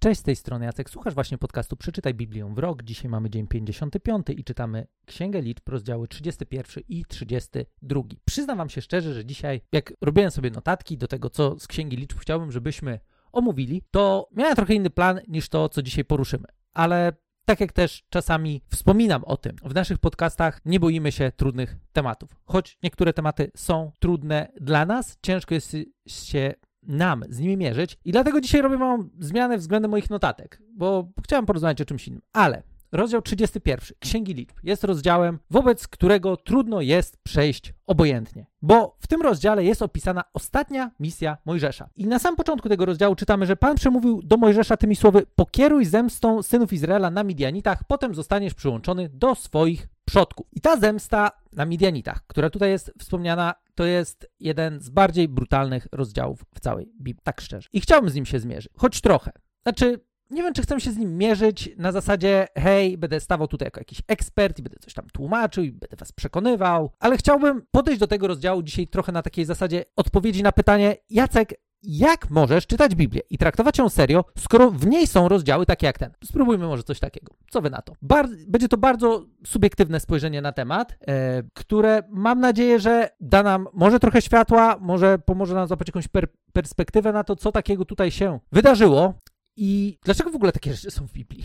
Cześć, z tej strony Jacek. Słuchasz właśnie podcastu Przeczytaj Biblię w rok. Dzisiaj mamy dzień 55 i czytamy Księgę Liczb, rozdziały 31 i 32. Przyznam wam się szczerze, że dzisiaj, jak robiłem sobie notatki do tego, co z Księgi Liczb chciałbym, żebyśmy omówili, to miałem trochę inny plan niż to, co dzisiaj poruszymy. Ale tak jak też czasami wspominam o tym, w naszych podcastach nie boimy się trudnych tematów. Choć niektóre tematy są trudne dla nas, ciężko jest się nam z nimi mierzyć i dlatego dzisiaj robię małą zmianę względem moich notatek, bo chciałem porozmawiać o czymś innym. Ale rozdział 31 Księgi Liczb jest rozdziałem, wobec którego trudno jest przejść obojętnie, bo w tym rozdziale jest opisana ostatnia misja Mojżesza. I na samym początku tego rozdziału czytamy, że Pan przemówił do Mojżesza tymi słowy: Pokieruj zemstą synów Izraela na Midianitach, potem zostaniesz przyłączony do swoich przodków. I ta zemsta na Midianitach, która tutaj jest wspomniana, to jest jeden z bardziej brutalnych rozdziałów w całej Biblii, tak szczerze. I chciałbym z nim się zmierzyć, choć trochę. Znaczy, nie wiem, czy chcę się z nim mierzyć na zasadzie, hej, będę stawał tutaj jako jakiś ekspert i będę coś tam tłumaczył i będę was przekonywał, ale chciałbym podejść do tego rozdziału dzisiaj trochę na takiej zasadzie odpowiedzi na pytanie, Jacek, jak możesz czytać Biblię i traktować ją serio, skoro w niej są rozdziały takie jak ten? Spróbujmy może coś takiego. Co wy na to? Bar będzie to bardzo subiektywne spojrzenie na temat, e, które mam nadzieję, że da nam może trochę światła, może pomoże nam złapać jakąś per perspektywę na to, co takiego tutaj się wydarzyło i dlaczego w ogóle takie rzeczy są w Biblii.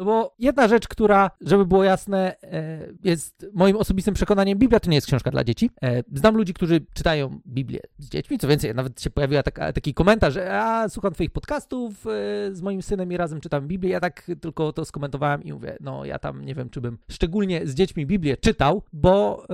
No bo jedna rzecz, która, żeby było jasne, e, jest moim osobistym przekonaniem, Biblia to nie jest książka dla dzieci. E, znam ludzi, którzy czytają Biblię z dziećmi, co więcej, nawet się pojawił taki komentarz, że a, słucham twoich podcastów e, z moim synem i razem czytam Biblię. Ja tak tylko to skomentowałem i mówię, no ja tam nie wiem, czy bym szczególnie z dziećmi Biblię czytał, bo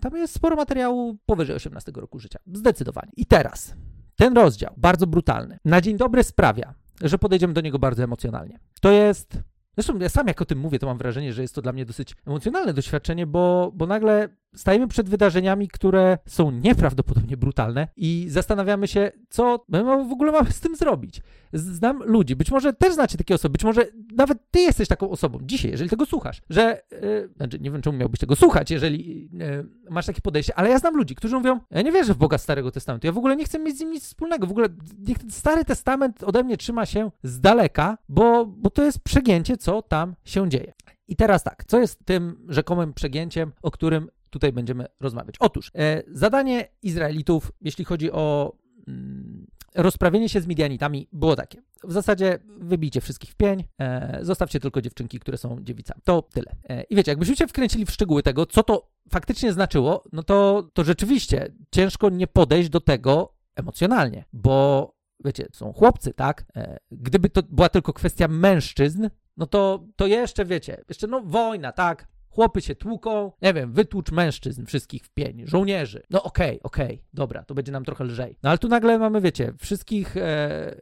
tam jest sporo materiału powyżej 18 roku życia. Zdecydowanie. I teraz, ten rozdział, bardzo brutalny, na dzień dobry sprawia, że podejdziemy do niego bardzo emocjonalnie. To jest. Zresztą ja sam jak o tym mówię, to mam wrażenie, że jest to dla mnie dosyć emocjonalne doświadczenie, bo, bo nagle stajemy przed wydarzeniami, które są nieprawdopodobnie brutalne i zastanawiamy się, co my w ogóle mamy z tym zrobić. Znam ludzi, być może też znacie takie osoby, być może nawet ty jesteś taką osobą dzisiaj, jeżeli tego słuchasz, że, yy, znaczy nie wiem, czemu miałbyś tego słuchać, jeżeli yy, masz takie podejście, ale ja znam ludzi, którzy mówią, ja nie wierzę w Boga Starego Testamentu, ja w ogóle nie chcę mieć z nim nic wspólnego, w ogóle niech ten Stary Testament ode mnie trzyma się z daleka, bo, bo to jest przegięcie, co tam się dzieje. I teraz tak, co jest tym rzekomym przegięciem, o którym tutaj będziemy rozmawiać. Otóż e, zadanie Izraelitów, jeśli chodzi o mm, rozprawienie się z Midianitami, było takie. W zasadzie wybijcie wszystkich w pień, e, zostawcie tylko dziewczynki, które są dziewicami. To tyle. E, I wiecie, jakbyśmy się wkręcili w szczegóły tego, co to faktycznie znaczyło, no to, to rzeczywiście ciężko nie podejść do tego emocjonalnie, bo wiecie, są chłopcy, tak? E, gdyby to była tylko kwestia mężczyzn, no to, to jeszcze, wiecie, jeszcze no wojna, tak? Chłopy się tłuką, nie wiem, wytłucz mężczyzn wszystkich w pień, żołnierzy. No okej, okay, okej, okay, dobra, to będzie nam trochę lżej. No ale tu nagle mamy, wiecie, wszystkich e, e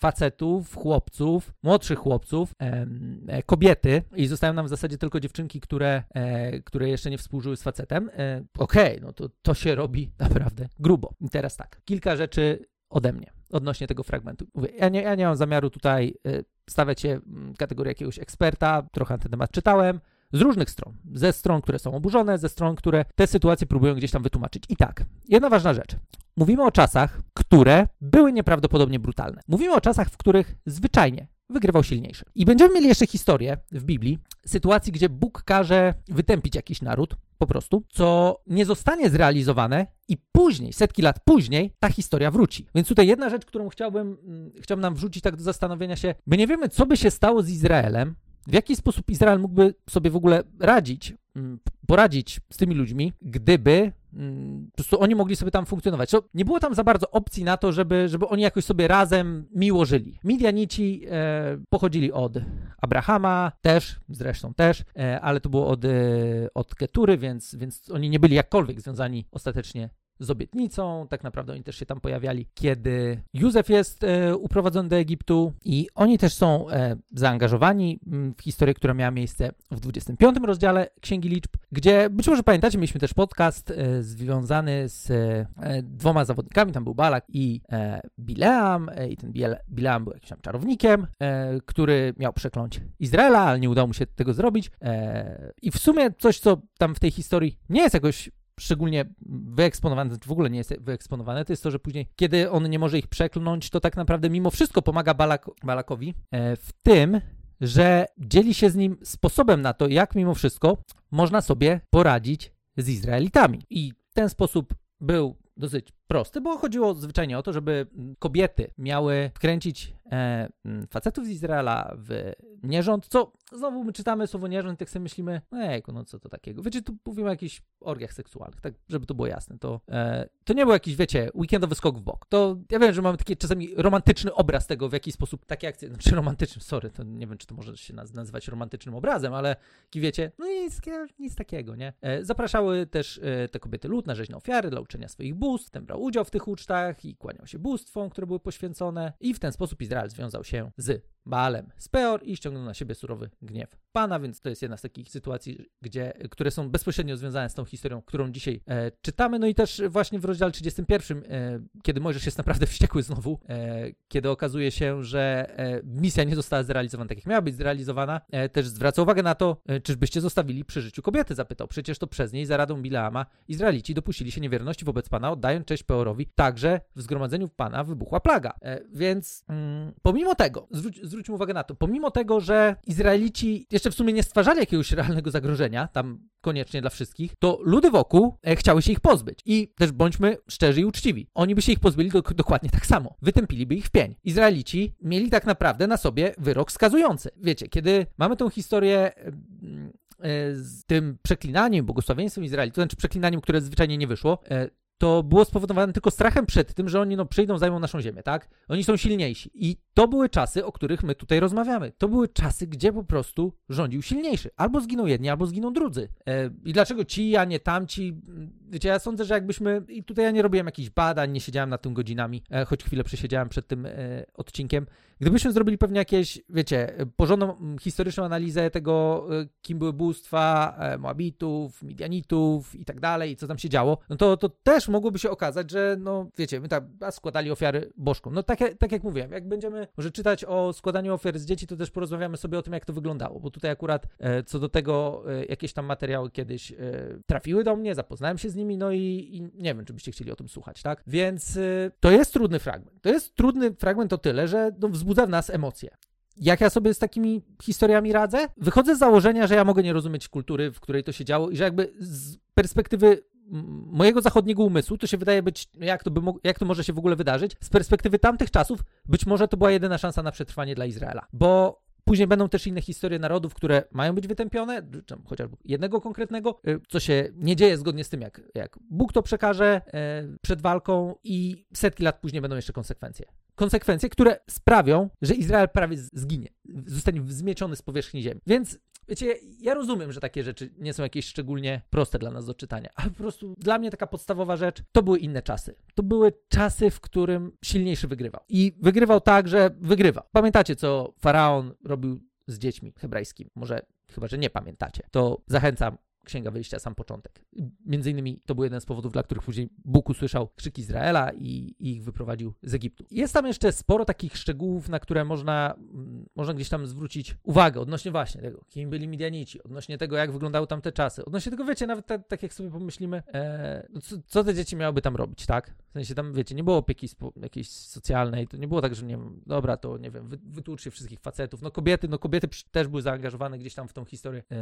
facetów, chłopców, młodszych chłopców, e, kobiety i zostają nam w zasadzie tylko dziewczynki, które, e, które jeszcze nie współżyły z facetem. E, okej, okay, no to, to się robi naprawdę grubo. I teraz tak, kilka rzeczy ode mnie odnośnie tego fragmentu. Mówię, ja nie, ja nie mam zamiaru tutaj w kategorię jakiegoś eksperta, trochę na ten temat czytałem, z różnych stron. Ze stron, które są oburzone, ze stron, które te sytuacje próbują gdzieś tam wytłumaczyć. I tak, jedna ważna rzecz. Mówimy o czasach, które były nieprawdopodobnie brutalne. Mówimy o czasach, w których zwyczajnie wygrywał silniejszy. I będziemy mieli jeszcze historię w Biblii sytuacji, gdzie Bóg każe wytępić jakiś naród, po prostu, co nie zostanie zrealizowane i później, setki lat później, ta historia wróci. Więc tutaj jedna rzecz, którą chciałbym, mm, chciałbym nam wrzucić tak do zastanowienia się, my nie wiemy, co by się stało z Izraelem, w jaki sposób Izrael mógłby sobie w ogóle radzić, mm, poradzić z tymi ludźmi, gdyby mm, po prostu oni mogli sobie tam funkcjonować. To nie było tam za bardzo opcji na to, żeby, żeby oni jakoś sobie razem miło żyli. Midianici e, pochodzili od Abrahama, też, zresztą też, e, ale to było od, e, od Ketury, więc, więc oni nie byli jakkolwiek związani ostatecznie z obietnicą. Tak naprawdę oni też się tam pojawiali, kiedy Józef jest e, uprowadzony do Egiptu i oni też są e, zaangażowani mm, w historię, która miała miejsce w 25 rozdziale Księgi Liczb, gdzie być może pamiętacie, mieliśmy też podcast e, związany z e, dwoma zawodnikami, tam był Balak i e, Bileam e, i ten Bileam był jakimś tam czarownikiem, który miał przekląć Izraela, ale nie udało mu się tego zrobić i w sumie coś, co tam w tej historii nie jest jakoś szczególnie wyeksponowane, w ogóle nie jest wyeksponowane, to jest to, że później, kiedy on nie może ich przeklnąć, to tak naprawdę mimo wszystko pomaga Balak, Balakowi e, w tym, że dzieli się z nim sposobem na to, jak mimo wszystko można sobie poradzić z Izraelitami. I ten sposób był dosyć prosty, bo chodziło zwyczajnie o to, żeby kobiety miały wkręcić e, facetów z Izraela w nierząd, co znowu my czytamy słowo nierząd i tak sobie myślimy, ejku, no co to takiego. Wiecie, tu mówimy o jakichś orgiach seksualnych, tak żeby to było jasne. To, e, to nie był jakiś, wiecie, weekendowy skok w bok. To ja wiem, że mamy taki czasami romantyczny obraz tego, w jaki sposób takie akcje, znaczy romantyczny, sorry, to nie wiem, czy to może się nazywać romantycznym obrazem, ale wiecie, no nic, nic takiego, nie? E, zapraszały też e, te kobiety lud na rzeźne ofiary dla uczenia swoich bóstw, ten udział w tych ucztach i kłaniał się bóstwom, które były poświęcone i w ten sposób Izrael związał się z Baalem Speor i ściągnął na siebie surowy gniew Pana, więc to jest jedna z takich sytuacji, gdzie, które są bezpośrednio związane z tą historią, którą dzisiaj e, czytamy. No i też właśnie w rozdziale 31, e, kiedy Mojżesz jest naprawdę wściekły znowu, e, kiedy okazuje się, że e, misja nie została zrealizowana tak, jak miała być zrealizowana, e, też zwraca uwagę na to, e, czyżbyście zostawili przy życiu kobiety, zapytał. Przecież to przez niej, za radą Bileama, Izraelici dopuścili się niewierności wobec Pana, oddając cześć Także w zgromadzeniu Pana wybuchła plaga. więc mm, pomimo tego, zwróć, zwróćmy uwagę na to, pomimo tego, że Izraelici jeszcze w sumie nie stwarzali jakiegoś realnego zagrożenia, tam koniecznie dla wszystkich, to ludy wokół e, chciały się ich pozbyć. I też bądźmy szczerzy i uczciwi. Oni by się ich pozbyli do, dokładnie tak samo. Wytępiliby ich w pień. Izraelici mieli tak naprawdę na sobie wyrok skazujący. Wiecie, kiedy mamy tą historię e, e, z tym przeklinaniem, błogosławieństwem Izraeli, to znaczy przeklinaniem, które zwyczajnie nie wyszło, to było spowodowane tylko strachem przed tym, że oni no, przyjdą, zajmą naszą ziemię, tak? Oni są silniejsi. I to były czasy, o których my tutaj rozmawiamy. To były czasy, gdzie po prostu rządził silniejszy. Albo zginą jedni, albo zginą drudzy. E, I dlaczego ci, a nie tamci? Wiecie, ja sądzę, że jakbyśmy, i tutaj ja nie robiłem jakichś badań, nie siedziałem nad tym godzinami, e, choć chwilę przesiedziałem przed tym e, odcinkiem. Gdybyśmy zrobili pewnie jakieś, wiecie, porządną historyczną analizę tego, kim były bóstwa Moabitów, Midianitów i tak dalej, co tam się działo, no to, to też mogłoby się okazać, że, no wiecie, my tak składali ofiary bożkom. No tak, tak jak mówiłem, jak będziemy może czytać o składaniu ofiar z dzieci, to też porozmawiamy sobie o tym, jak to wyglądało, bo tutaj akurat e, co do tego e, jakieś tam materiały kiedyś e, trafiły do mnie, zapoznałem się z nimi, no i, i, nie wiem, czy byście chcieli o tym słuchać, tak? Więc e, to jest trudny fragment. To jest trudny fragment o tyle, że no, wzbudza w nas emocje jak ja sobie z takimi historiami radzę? Wychodzę z założenia, że ja mogę nie rozumieć kultury, w której to się działo i że jakby z perspektywy mojego zachodniego umysłu to się wydaje być, jak to, by, jak to może się w ogóle wydarzyć? Z perspektywy tamtych czasów być może to była jedyna szansa na przetrwanie dla Izraela, bo Później będą też inne historie narodów, które mają być wytępione, chociażby jednego konkretnego, y, co się nie dzieje zgodnie z tym, jak, jak Bóg to przekaże e, przed walką i setki lat później będą jeszcze konsekwencje. Konsekwencje, które sprawią, że Izrael prawie zginie, zostanie zmieciony z powierzchni ziemi. Więc Wiecie, ja rozumiem, że takie rzeczy nie są jakieś szczególnie proste dla nas do czytania, ale po prostu dla mnie taka podstawowa rzecz to były inne czasy. To były czasy, w którym silniejszy wygrywał. I wygrywał tak, że wygrywał. Pamiętacie, co faraon robił z dziećmi hebrajskimi? Może chyba, że nie pamiętacie. To zachęcam Księga Wyjścia, sam początek. Między innymi to był jeden z powodów, dla których później Bóg usłyszał krzyki Izraela i, i ich wyprowadził z Egiptu. Jest tam jeszcze sporo takich szczegółów, na które można, mm, można gdzieś tam zwrócić uwagę odnośnie właśnie tego, kim byli Midianici, odnośnie tego, jak wyglądały tam te czasy, odnośnie tego, wiecie, nawet tak, tak jak sobie pomyślimy, e, no co, co, te dzieci miałyby tam robić, tak? W sensie tam, wiecie, nie było opieki spo, jakiejś socjalnej, to nie było tak, że nie wiem, dobra, to nie wiem, wy, wytłuczcie wszystkich facetów. No kobiety, no kobiety też były zaangażowane gdzieś tam w tą historię e,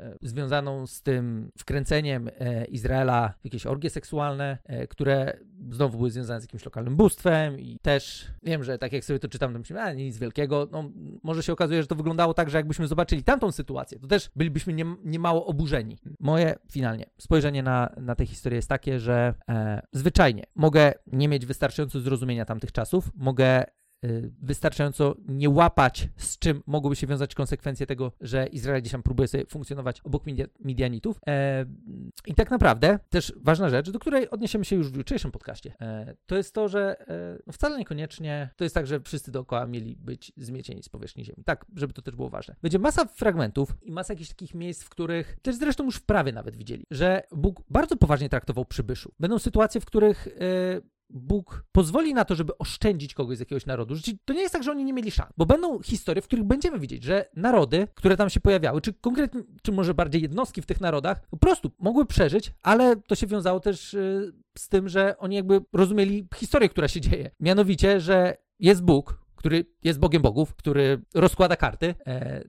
e, związaną z tym wkręceniem e, Izraela w jakieś orgie seksualne, e, które znowu były związane z jakimś lokalnym bóstwem i też wiem, że tak jak sobie to czytam, to myślę, a nic wielkiego. No, może się okazuje, że to wyglądało tak, że jakbyśmy zobaczyli tamtą sytuację, to też bylibyśmy nie, niemało oburzeni. Moje finalnie spojrzenie na, na tę historię jest takie, że e, zwyczajnie mogę nie mieć wystarczająco zrozumienia tamtych czasów, mogę wystarczająco nie łapać, z czym mogłyby się wiązać konsekwencje tego, że Izrael gdzieś tam próbuje sobie funkcjonować obok Midianitów. E, I tak naprawdę też ważna rzecz, do której odniesiemy się już w jutrzejszym podcaście, e, to jest to, że e, no wcale niekoniecznie to jest tak, że wszyscy dookoła mieli być zmiecieni z powierzchni ziemi. Tak, żeby to też było ważne. Będzie masa fragmentów i masa jakichś takich miejsc, w których też zresztą już w prawie nawet widzieli, że Bóg bardzo poważnie traktował przybyszów. Będą sytuacje, w których Bóg pozwoli na to, żeby oszczędzić kogoś z jakiegoś narodu. To nie jest tak, że oni nie mieli szans, bo będą historie, w których będziemy widzieć, że narody, które tam się pojawiały, czy konkretnie, czy może bardziej jednostki w tych narodach, po prostu mogły przeżyć, ale to się wiązało też y, z tym, że oni jakby rozumieli historię, która się dzieje. Mianowicie, że jest Bóg, który jest Bogiem Bogów, który rozkłada karty. E,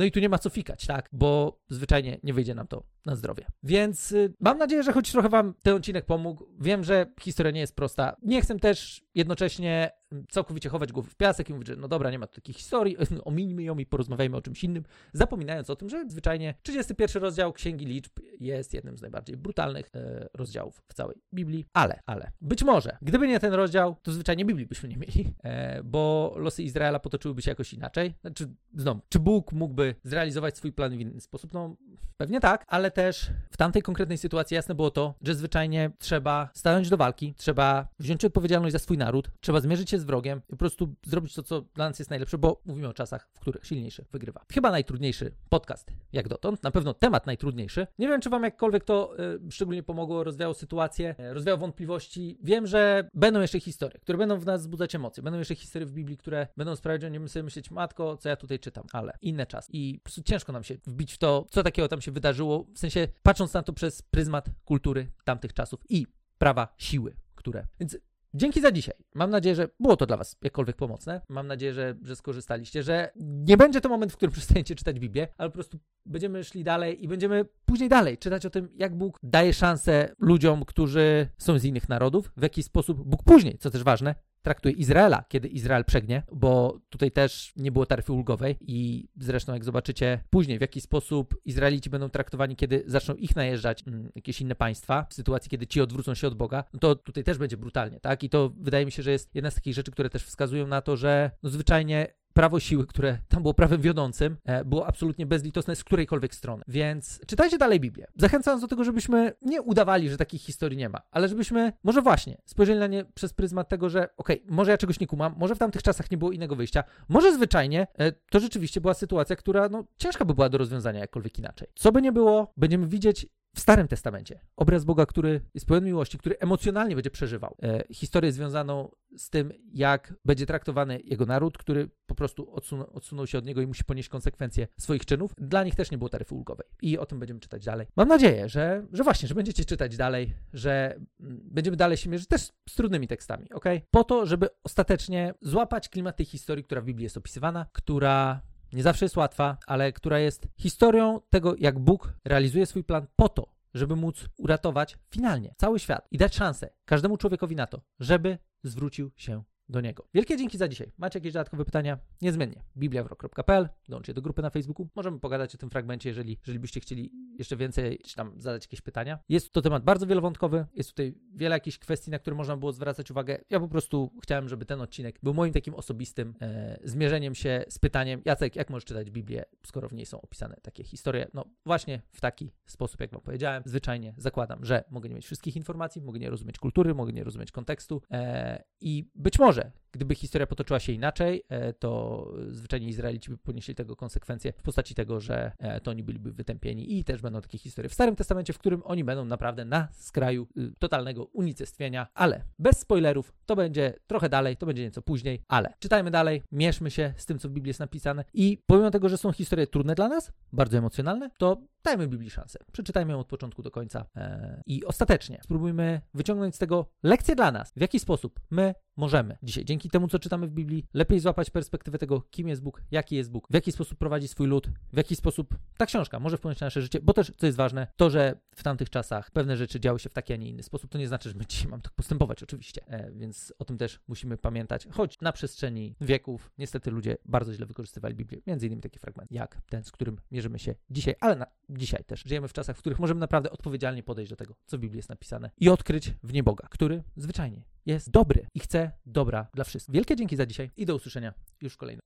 no i tu nie ma co fikać, tak? Bo zwyczajnie nie wyjdzie nam to na zdrowie. Więc y, mam nadzieję, że choć trochę Wam ten odcinek pomógł. Wiem, że historia nie jest prosta. Nie chcę też jednocześnie całkowicie chować głowy w piasek i mówić, że no dobra, nie ma tu takiej historii, omińmy ją i porozmawiajmy o czymś innym, zapominając o tym, że zwyczajnie 31 rozdział Księgi Liczb jest jednym z najbardziej brutalnych e, rozdziałów w całej Biblii. Ale, ale, być może, gdyby nie ten rozdział, to zwyczajnie Biblii byśmy nie mieli, e, bo losy Izraela potoczyłyby się jakoś inaczej. Znaczy, znowu, czy Bóg mógłby zrealizować swój plan w inny sposób? No, pewnie tak, ale też w tamtej konkretnej sytuacji jasne było to, że zwyczajnie trzeba stanąć do walki, trzeba wziąć odpowiedzialność za swój naród, trzeba zmierzyć się z wrogiem i po prostu zrobić to, co dla nas jest najlepsze, bo mówimy o czasach, w których silniejszy wygrywa. Chyba najtrudniejszy podcast jak dotąd, na pewno temat najtrudniejszy. Nie wiem, czy wam jakkolwiek to y, szczególnie pomogło, rozwiało sytuację, y, rozwiało wątpliwości. Wiem, że będą jeszcze historie, które będą w nas wzbudzać emocje, będą jeszcze historie w Biblii, które będą sprawiać, że będziemy sobie myśleć, matko, co ja tutaj czytam, ale inny czas. I po prostu ciężko nam się wbić w to, co takiego tam się wydarzyło, w sensie patrząc na to przez pryzmat kultury tamtych czasów i prawa siły, które. Więc Dzięki za dzisiaj. Mam nadzieję, że było to dla Was jakkolwiek pomocne. Mam nadzieję, że, że skorzystaliście, że nie będzie to moment, w którym przestaniecie czytać Biblię, ale po prostu będziemy szli dalej i będziemy później dalej czytać o tym, jak Bóg daje szansę ludziom, którzy są z innych narodów, w jaki sposób Bóg później, co też ważne, traktuje Izraela, kiedy Izrael przegnie, bo tutaj też nie było taryfy ulgowej i zresztą jak zobaczycie później, w jaki sposób Izraelici będą traktowani, kiedy zaczną ich najeżdżać mm, jakieś inne państwa, w sytuacji, kiedy ci odwrócą się od Boga, no to tutaj też będzie brutalnie, tak? I to wydaje mi się, że jest jedna z takich rzeczy, które też wskazują na to, że no zwyczajnie prawo siły, które tam było prawem wiodącym, e, było absolutnie bezlitosne z którejkolwiek strony. Więc czytajcie dalej Biblię. Zachęcam do tego, żebyśmy nie udawali, że takich historii nie ma, ale żebyśmy może właśnie spojrzeli na nie przez pryzmat tego, że okej, okay, może ja czegoś nie kumam, może w tamtych czasach nie było innego wyjścia, może zwyczajnie e, to rzeczywiście była sytuacja, która no, ciężka by była do rozwiązania jakkolwiek inaczej. Co by nie było, będziemy widzieć w Starym Testamencie obraz Boga, który jest pełen miłości, który emocjonalnie będzie przeżywał e, historię związaną z tym, jak będzie traktowany jego naród, który po prostu odsunął, odsunął się od niego i musi ponieść konsekwencje swoich czynów. Dla nich też nie było taryfy ulgowej. I o tym będziemy czytać dalej. Mam nadzieję, że, że właśnie, że będziecie czytać dalej, że mm, będziemy dalej się mierzyć też z trudnymi tekstami, ok? Po to, żeby ostatecznie złapać klimat tej historii, która w Biblii jest opisywana, która nie zawsze jest łatwa, ale która jest historią tego, jak Bóg realizuje swój plan po to, żeby móc uratować finalnie cały świat i dać szansę każdemu człowiekowi na to, żeby zwrócił się do niego. Wielkie dzięki za dzisiaj. Macie jakieś dodatkowe pytania? Niezmiennie. bibliawrok.pl, dołączcie do grupy na Facebooku. Możemy pogadać o tym fragmencie, jeżeli, jeżeli byście chcieli jeszcze więcej, czy tam zadać jakieś pytania. Jest to temat bardzo wielowątkowy, jest tutaj wiele jakichś kwestii, na które można było zwracać uwagę. Ja po prostu chciałem, żeby ten odcinek był moim takim osobistym e, zmierzeniem się z pytaniem, Jacek, jak możesz czytać Biblię, skoro w niej są opisane takie historie? No właśnie w taki sposób, jak wam powiedziałem. Zwyczajnie zakładam, że mogę nie mieć wszystkich informacji, mogę nie rozumieć kultury, mogę nie rozumieć kontekstu e, i być może może, gdyby historia potoczyła się inaczej, e, to zwyczajnie Izraelici by ponieśli tego konsekwencje w postaci tego, że e, to oni byliby wytępieni i też będą takie historie w Starym Testamencie, w którym oni będą naprawdę na skraju y, totalnego unicestwienia, ale bez spoilerów, to będzie trochę dalej, to będzie nieco później, ale czytajmy dalej, mierzmy się z tym, co w Biblii jest napisane i pomimo tego, że są historie trudne dla nas, bardzo emocjonalne, to dajmy Biblii szansę. Przeczytajmy ją od początku do końca e, i ostatecznie spróbujmy wyciągnąć z tego lekcję dla nas, w jaki sposób my możemy dzisiaj, dzięki temu, co czytamy w Biblii, lepiej złapać perspektywę tego, kim jest Bóg, jaki jest Bóg, w jaki sposób prowadzi swój lud, w jaki sposób ta książka może wpłynąć na nasze życie, bo też, co jest ważne, to, że w tamtych czasach pewne rzeczy działy się w taki, a nie inny sposób, to nie znaczy, że my dzisiaj mamy tak postępować, oczywiście, e, więc o tym też musimy pamiętać, choć na przestrzeni wieków niestety ludzie bardzo źle wykorzystywali Biblię, między innymi taki fragment, jak ten, z którym mierzymy się dzisiaj, ale na, dzisiaj też żyjemy w czasach, w których możemy naprawdę odpowiedzialnie podejść do tego, co w Biblii jest napisane i odkryć w nie Boga, który zwyczajnie jest dobry i chce dobra dla wszystkich. Wielkie dzięki za dzisiaj i do usłyszenia już kolejnym.